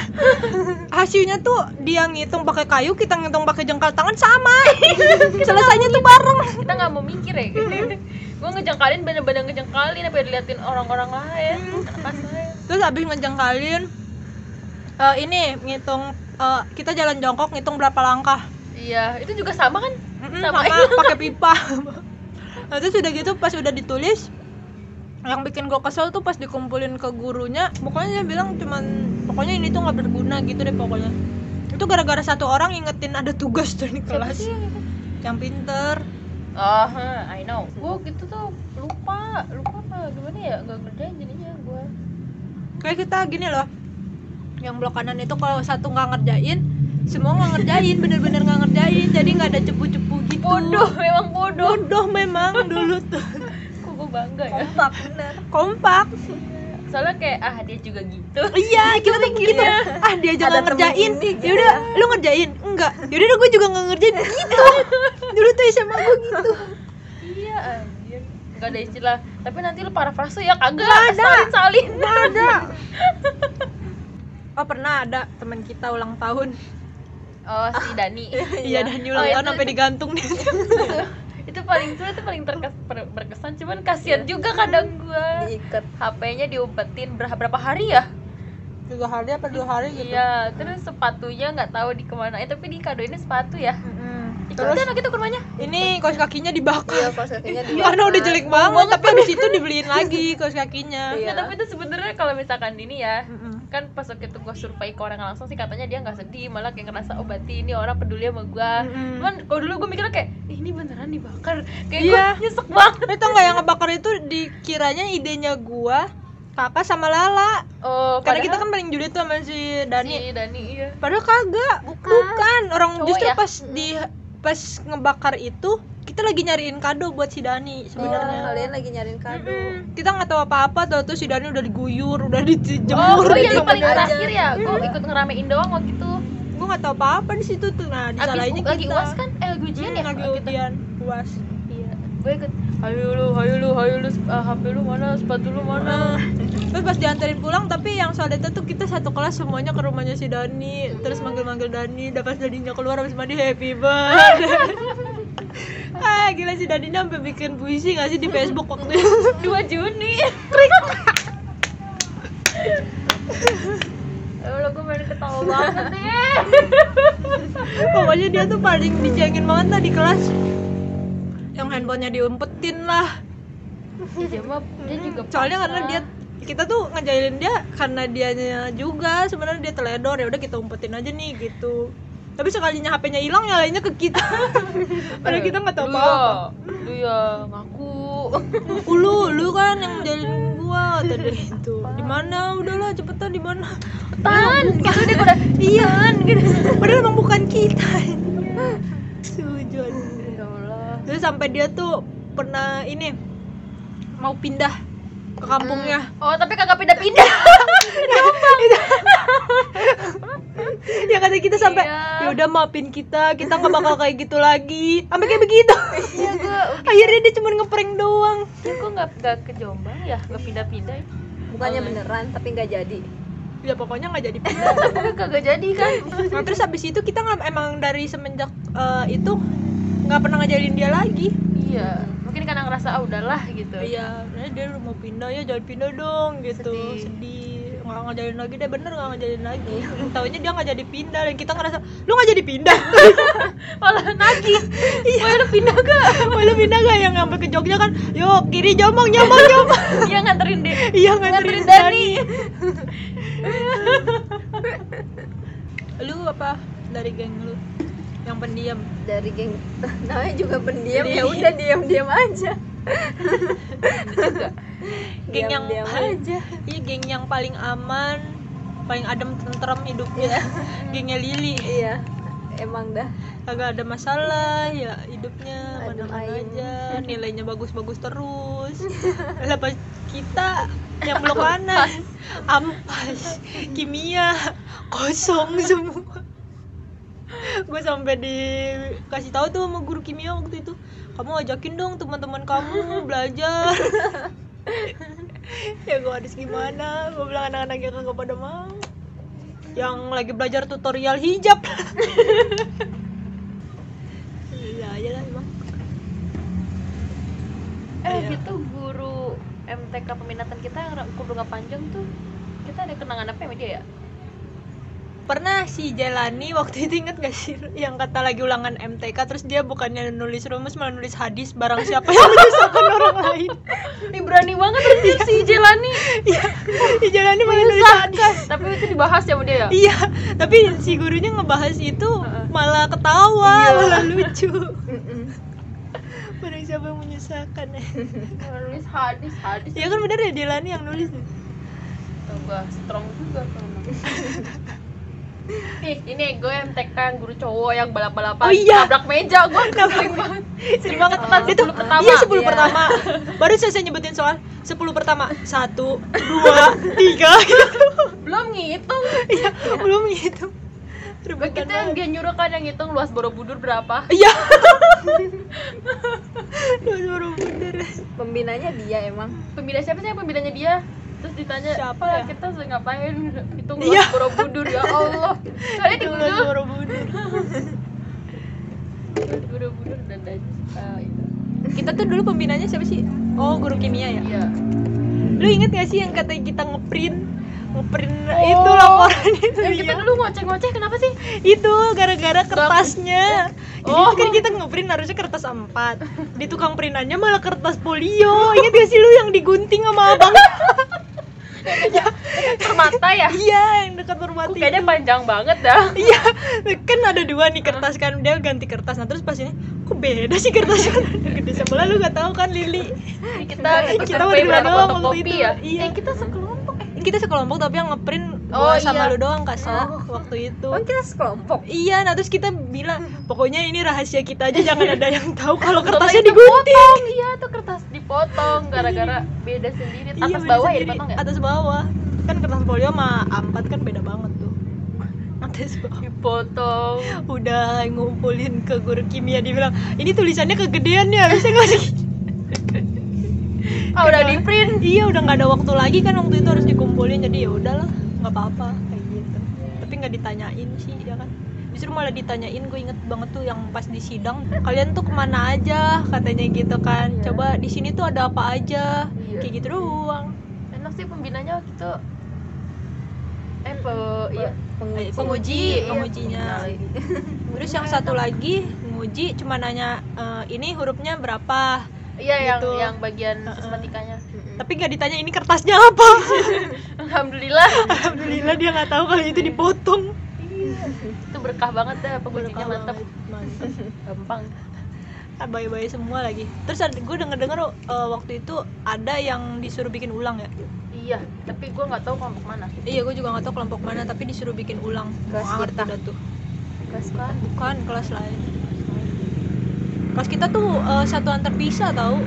Hasilnya tuh dia ngitung pakai kayu kita ngitung pakai jengkal tangan sama. (laughs) Selesainya tuh bareng. Kita nggak mau mikir ya gue ngejengkalin bener-bener ngejengkalin apa diliatin orang-orang lain. Terus habis ngejengkalin eh, ini ngitung eh, kita jalan jongkok ngitung berapa langkah. Iya itu juga sama kan? Mm-mm, Sama. sama pakai pipa nah, terus udah gitu pas udah ditulis yang bikin gue kesel tuh pas dikumpulin ke gurunya pokoknya dia bilang cuman pokoknya ini tuh nggak berguna gitu deh pokoknya itu gara-gara satu orang ingetin ada tugas tuh di siapa kelas sih yang pinter Oh, huh, I know. Gue gitu tuh lupa, lupa apa gimana ya? Gak ngerjain jadinya gue. kayak kita gini loh yang blok kanan itu kalau satu nggak ngerjain semua nggak ngerjain bener-bener nggak ngerjain jadi nggak ada cepu-cepu gitu Bodoh, memang bodoh. bodoh memang dulu tuh (laughs) Kok gue bangga ya? kompak bener kompak Soalnya kayak ah dia juga gitu. iya kita tuh gitu ah dia nggak temen ngerjain ini gitu yaudah lu ngerjain enggak yaudah gue juga nggak ngerjain gitu (laughs) dulu tuh SMA gue gitu Iya anjir. Gak ada istilah. Tapi nanti lu parafrase ya kagak. Nggak ada. Salin salin. nggak ada (laughs) oh pernah ada teman kita ulang tahun Oh si Dani. (laughs) iya dan ulang Oh, tahun itu- sampai digantung nih (laughs) itu paling itu itu paling terkes, ber- berkesan. Cuman kasihan juga kadang gua. Diikat. HP-nya diumpetin berapa berapa hari ya? Tiga hari apa dua hari gitu. Iya terus sepatunya nggak tahu di ke mana eh tapi di kado ini sepatu ya terus anak itu ke rumahnya? ini kaos kakinya dibakar. Iya kos kakinya (laughs) di karena udah jelek banget tapi habis itu dibeliin lagi kaos kakinya. Iya. Nggak, tapi itu sebenarnya kalau misalkan ini ya. Kan pas waktu itu gue survei ke orang langsung sih katanya dia nggak sedih malah kayak ngerasa oh berarti ini orang peduli sama gue Mm-mm. cuman kalau dulu gue mikirnya kayak "Ih, ini beneran dibakar kayak Iya. gue nyesek banget Itu nggak yang ngebakar itu dikiranya idenya gua, kakak sama Lala. oh Karena kita kan paling julid tuh sama si Dani. si Dani iya Padahal kagak, Bukan. bukan. Orang Cowok justru ya? pas di pas ngebakar itu kita lagi nyariin kado buat si Dani oh, sebenarnya. kalian lagi nyariin kado Mm-mm. Kita nggak tahu apa-apa, tuh tuh si Dani udah diguyur, udah Oh, dijemur. oh iya gitu. lu paling terakhir ya. Gue ikut ngeramein doang waktu itu. Gua nggak tahu apa-apa di situ tuh. Nah, disalahinnya lagi kita. uas kan? Eh lagi ujian Hmm, ya? lagi Oh, ujian uas. Iya. Gue ikut. Hayo lu, hayo lu, hayo lu. ah, HP lu mana? Sepatu lu mana? Terus pas dianterin pulang tapi yang soalnya tuh kita satu kelas semuanya ke rumahnya si Dani terus manggil-manggil Dani udah pas Daninya keluar habis mandi happy birthday (laughs) ah gila si Dani sampai bikin puisi gak sih di Facebook waktu itu? (laughs) 2 Juni. Ya Allah, gue main ketawa banget deh. pokoknya dia tuh paling dicengin banget lah di kelas. Yang handphonenya diumpetin lah. Dia mah dia juga soalnya paksa. karena dia kita tuh ngejailin dia karena dianya juga. Sebenarnya dia teledor ya udah kita umpetin aja nih gitu tapi sekalinya HP-nya hilang nyalainnya ke kita (laughs) padahal kita nggak tahu Lu apa-apa ya, Lu ya ngaku. Aku lu, lu kan yang jalin gua tadi itu. Di mana? Udahlah cepetan di mana? Tan, gitu deh udah. Iya, gitu. Padahal emang bukan kita. Ya Allah. Terus sampai dia tuh pernah ini mau pindah ke kampungnya. Oh, tapi kagak pindah-pindah. (laughs) (laughs) Ya kata kita sampai Iya. ya udah maafin kita, kita nggak bakal kayak gitu lagi. Sampai kayak begitu. Iya, gue (laughs) Akhirnya dia cuma ngeprank doang. Ya kok nggak nggak ke Jombang ya, nggak pindah-pindah. ya? bukannya Oh, beneran tapi nggak jadi Ya pokoknya nggak jadi pindah. Tapi kan kagak jadi kan? Nah, terus habis itu kita nggak emang dari semenjak eh, itu nggak pernah ngajarin dia lagi. Iya, mungkin karena ngerasa ah udahlah gitu. Iya, nah, dia udah mau pindah ya jangan pindah dong gitu. Sedih. Sedih. Nggak ngajarin lagi deh bener nggak ngajarin lagi. (laughs) Taunya dia nggak jadi pindah dan kita ngerasa lu nggak jadi pindah. (laughs) Malah nagih. Wah, lu pindah gak? Wah, (laughs) lu pindah gak yang sampai ke Jogja kan? Yuk kiri jomong jomong jomong. Iya nganterin deh. Iya nganterin Nganterin Dani. lu apa dari geng lu yang pendiam? dari geng namanya juga pendiam ya udah diam diam aja Geng yang diam aja. Iya geng yang paling aman, paling adem tentrem hidupnya. Gengnya Lili. iya emang dah. Kagak ada masalah ya hidupnya Adem mana ayem. aja, (laughs) nilainya bagus-bagus terus. (laughs) Lah pas kita yang blok kanan. Ampas. Kimia. Kosong semua. Gue sampai dikasih tahu tuh sama guru kimia waktu itu. Kamu ajakin dong teman-teman kamu (laughs) belajar (laughs) ya gue harus gimana gue bilang anak-anaknya kagak pada mau yang lagi belajar tutorial hijab (laughs) iya aja lah emang Eh Iya. gitu guru MTK peminatan kita yang nggak panjang tuh kita ada kenangan apa sama dia ya? Pernah si Jelani waktu itu inget gak sih yang kata lagi ulangan MTK terus dia bukannya nulis rumus malah nulis hadis barang siapa yang menyusahkan orang lain. Ini berani banget anjir si Jelani. iya. Si Jelani malah nulis hadis. Tapi itu dibahas ya sama dia ya? iya. Tapi si gurunya ngebahas itu malah ketawa Iya. malah lucu. Barang siapa yang menyusahkan. Nulis hadis, hadis. ya kan bener ya Jelani yang nulis Coba strong juga kan. Nih, ini gue MTK yang guru cowok yang balap-balapan Oh iya. nabrak meja gue sering banget. Sering banget Kelas itu 10 pertama. iya 10 Iya. pertama baru selesai nyebutin soal 10 pertama satu dua tiga gitu Belum ngitung. iya belum gitu Gue Rebutan kita yang dia nyuruh kan yang ngitung luas Borobudur berapa. iya (laughs) suara bener pembinanya dia emang Pembina siapa sih yang pembinanya dia? Terus ditanya, Siapa "Pak, ya?" kita sering ngapain? Hitung Iya. Borobudur ya Allah. (laughs) Soalnya di Google luas (laughs) Borobudur dan dan ah, itu. kita tuh dulu pembinanya siapa sih oh guru kimia ya Iya. lu inget gak sih yang kata kita ngeprint ngeprint Oh. itu laporan itu Eh, kita dulu ngoceh-ngoceh kenapa sih? itu gara-gara kertasnya jadi Oh. kan kita ngeprint harusnya kertas A4 di tukang printannya malah kertas polio inget gak sih lu yang digunting sama abang (laughs) Permata ya? iya yang dekat Kok permati kayaknya panjang banget dah. iya kan ada dua nih kertas kan dia ganti kertas nah terus pas ini kok beda sih kertasnya gede sebelah lu gak tahu kan Lili Kita Kita berdua doang waktu itu. ya? Iya. Eh, kita sekelompok eh. kita sekelompok tapi yang ngeprint Oh, sama iya. lu doang kak Sa, Oh. waktu itu oh kita sekelompok Iya, nah terus kita bilang pokoknya ini rahasia kita aja jangan ada yang tahu kalau kertasnya digunting. iya tuh kertas dipotong gara-gara beda sendiri. Iya, Atas beda bawah ya sendiri. dipotong ya? Atas bawah. Kan kertas polio sama A4 kan beda banget tuh. (laughs) Atas bawah. Dipotong. Udah ngumpulin ke guru kimia dia bilang, "Ini tulisannya kegedean ya, bisa nggak sih?" Ah udah Udah. di print. iya, udah nggak ada waktu lagi kan waktu itu harus dikumpulin jadi ya udahlah, nggak apa-apa kayak gitu. Tapi nggak ditanyain sih, ya kan. Justru malah ditanyain, gue inget banget tuh yang pas di sidang, kalian tuh ke mana aja katanya gitu kan. Iya. Coba di sini tuh ada apa aja, Iya. kayak gitu doang. Enak sih pembinanya waktu itu. Eh, pe, iya. Penguji penguji, Iya, pengujinya. Terus yang satu lagi nguji cuma nanya "Eh, ini hurufnya berapa, Iya yang Gitu. yang bagian Heeh. sistematikanya. Mm-mm. tapi nggak ditanya ini kertasnya apa. (laughs) Alhamdulillah. Alhamdulillah dia nggak tahu kalau itu dipotong. Itu berkah banget dah mantap. banget, mantap. Gampang. Bayi-bayi semua lagi. Terus gue denger-denger eh, waktu itu ada yang disuruh bikin ulang ya. Iya, tapi gue nggak tahu kelompok mana. Iya, gue juga nggak tahu kelompok mana, tapi disuruh bikin ulang. Kelas kita. tuh. Kelas kan? Bukan kelas lain. Kelas kita tuh eh, satuan terpisah tahu.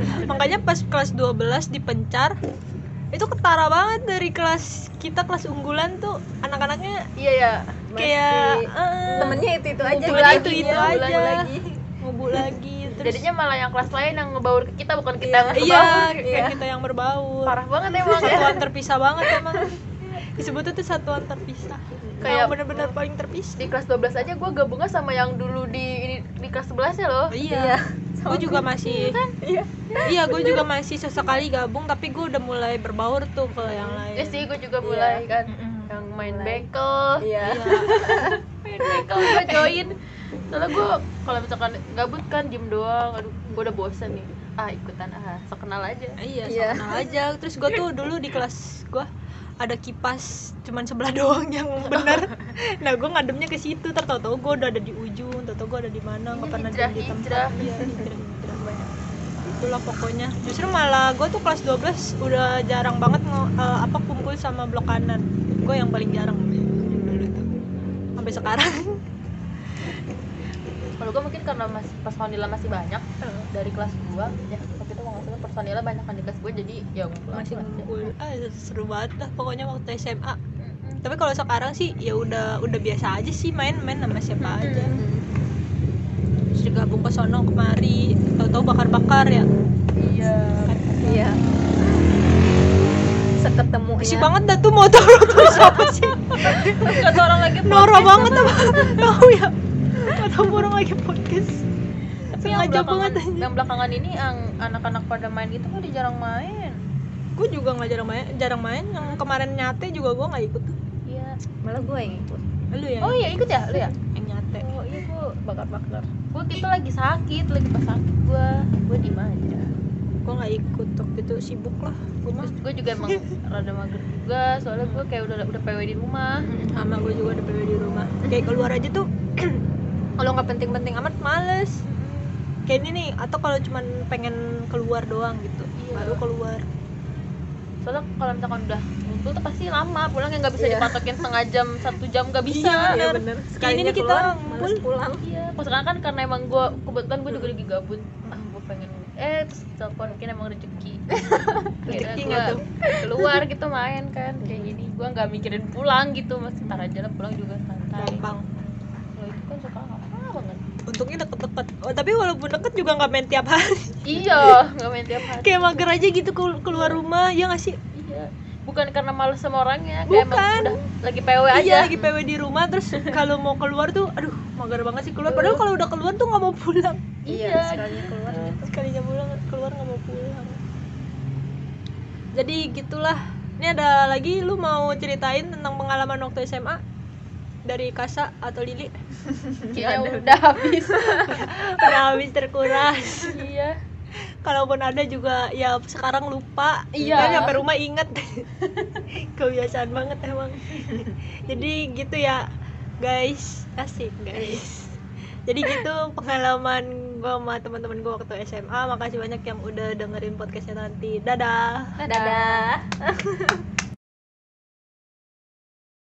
(laughs) Makanya pas kelas 12 dipencar itu ketara banget dari kelas kita kelas unggulan tuh anak-anaknya Iya ya. kayak eh, temennya itu itu aja lagi, itu itu ya, aja lagi lagi (laughs) terus Jadinya malah yang kelas lain yang ngebaur ke kita bukan kita Iya. yang iya ngebaur. kayak Iya. kita yang berbaur Parah banget emang satuan terpisah banget emang disebutnya tuh satuan terpisah Kayak- kayak bener-bener paling terpisah. Di kelas 12 aja gue gabungnya sama yang dulu di ini, di kelas 11 ya loh. iya. Gue juga masih iya iya. Gue juga masih sesekali gabung tapi gue udah mulai berbaur tuh ke yang lain. Ya sih, gue juga mulai kan. Mm-mm. yang main Mulai. bekel, iya. (laughs) Main bekel gue join. Soalnya gue kalau misalkan gabut kan diem doang, aduh gue udah bosen nih. Ah ikutan. Ah, so kenal aja. iya Iya. so kenal aja. Terus gue tuh dulu di kelas gue ada kipas cuman sebelah (laughs) doang yang bener nah gue ngademnya ke situ. Tertahu gue udah ada di ujung tertahu gue ada di mana nggak pernah hijrah, di tempat. hijrah. iya hijrah hijrah banyak. Itulah pokoknya. Justru malah gue tuh kelas 12 udah jarang banget nge- eh, apa kumpul sama blok kanan. Gue yang paling jarang dulu tuh sampai sekarang. Kalau gue mungkin karena masih personilnya masih banyak dari kelas 2 ya waktu salah personilnya banyak kan di kelas gue jadi ya ngumpul. Masih ngumpul. Ah seru banget lah pokoknya waktu SMA tapi kalau sekarang sih ya udah udah biasa aja sih main-main sama siapa aja. Terus digabung ke sono kemari. Tahu-tahu bakar-bakar ya? Iya. iya. Seketemu Isi banget dah tuh motor. (laughs) Terus siapa sih? Kata orang lagi Nora podcast banget apa? apa? (laughs) Tahu ya? Tahu orang lagi podcast Tapi yang sengaja belakangan, banget. aja (laughs) yang belakangan ini yang anak-anak pada main gitu kan jarang main. gue juga nggak jarang main jarang main. Yang kemarin nyate juga gue nggak ikut tuh. Iya, malah gue yang ikut. Lu ya oh iya ikut ya? Lu ya? Yang nyate. Oh iya gue bakar-bakar. gue kita lagi sakit lagi pas sakit gue gue diem aja. Gue nggak ikut waktu itu sibuk lah. Gue mah. Terus gue juga emang (laughs) rada mager juga soalnya gue kayak udah udah pw di rumah. Sama gue juga ada PW di rumah. Kayak keluar aja tuh (clears throat) kalau nggak penting-penting amat males kayak ini nih atau kalau cuman pengen keluar doang gitu Iya. baru keluar. Soalnya kalau misalkan udah ngumpul tuh pasti lama pulangnya nggak bisa Iya. dipatokin setengah jam satu jam nggak bisa. Iya, bener. Kayak ini nih kita keluar, ngumpul. pulang. iya kalau sekarang kan karena emang gue kebetulan gue juga lagi gabut. Ah gue pengen eh terus telepon mungkin emang rezeki. (laughs) Rezeki nggak tuh? keluar gitu main kan kayak gini. Gue nggak mikirin pulang gitu masih tar aja lah pulang juga santai. Gampang kalau itu kan suka lama banget untungnya deket-deket. Oh, tapi walaupun deket juga nggak main tiap hari. Iya nggak main tiap hari. Kayak mager aja gitu kelu- keluar rumah ya nggak sih? Iya. Bukan karena males sama orangnya kayak Bukan. emang udah lagi PW aja iya lagi PW di rumah terus kalau mau keluar tuh aduh mager banget sih keluar. Padahal kalau udah keluar tuh nggak mau pulang. Iya sekalinya keluar gitu. sekalinya pulang keluar nggak mau pulang. Jadi gitulah. Ini ada lagi lu mau ceritain tentang pengalaman waktu SMA dari Kasa atau Lili? (laughs) Ya udah habis. (laughs) Udah habis terkuras. Iya. Kalaupun ada juga ya sekarang lupa. Iya. kan sampai rumah inget. (laughs) Kebiasaan banget emang. Jadi gitu ya guys. Asik guys. Jadi gitu pengalaman gue sama teman-teman gue waktu SMA makasih banyak yang udah dengerin podcastnya nanti. Dadah. Dadah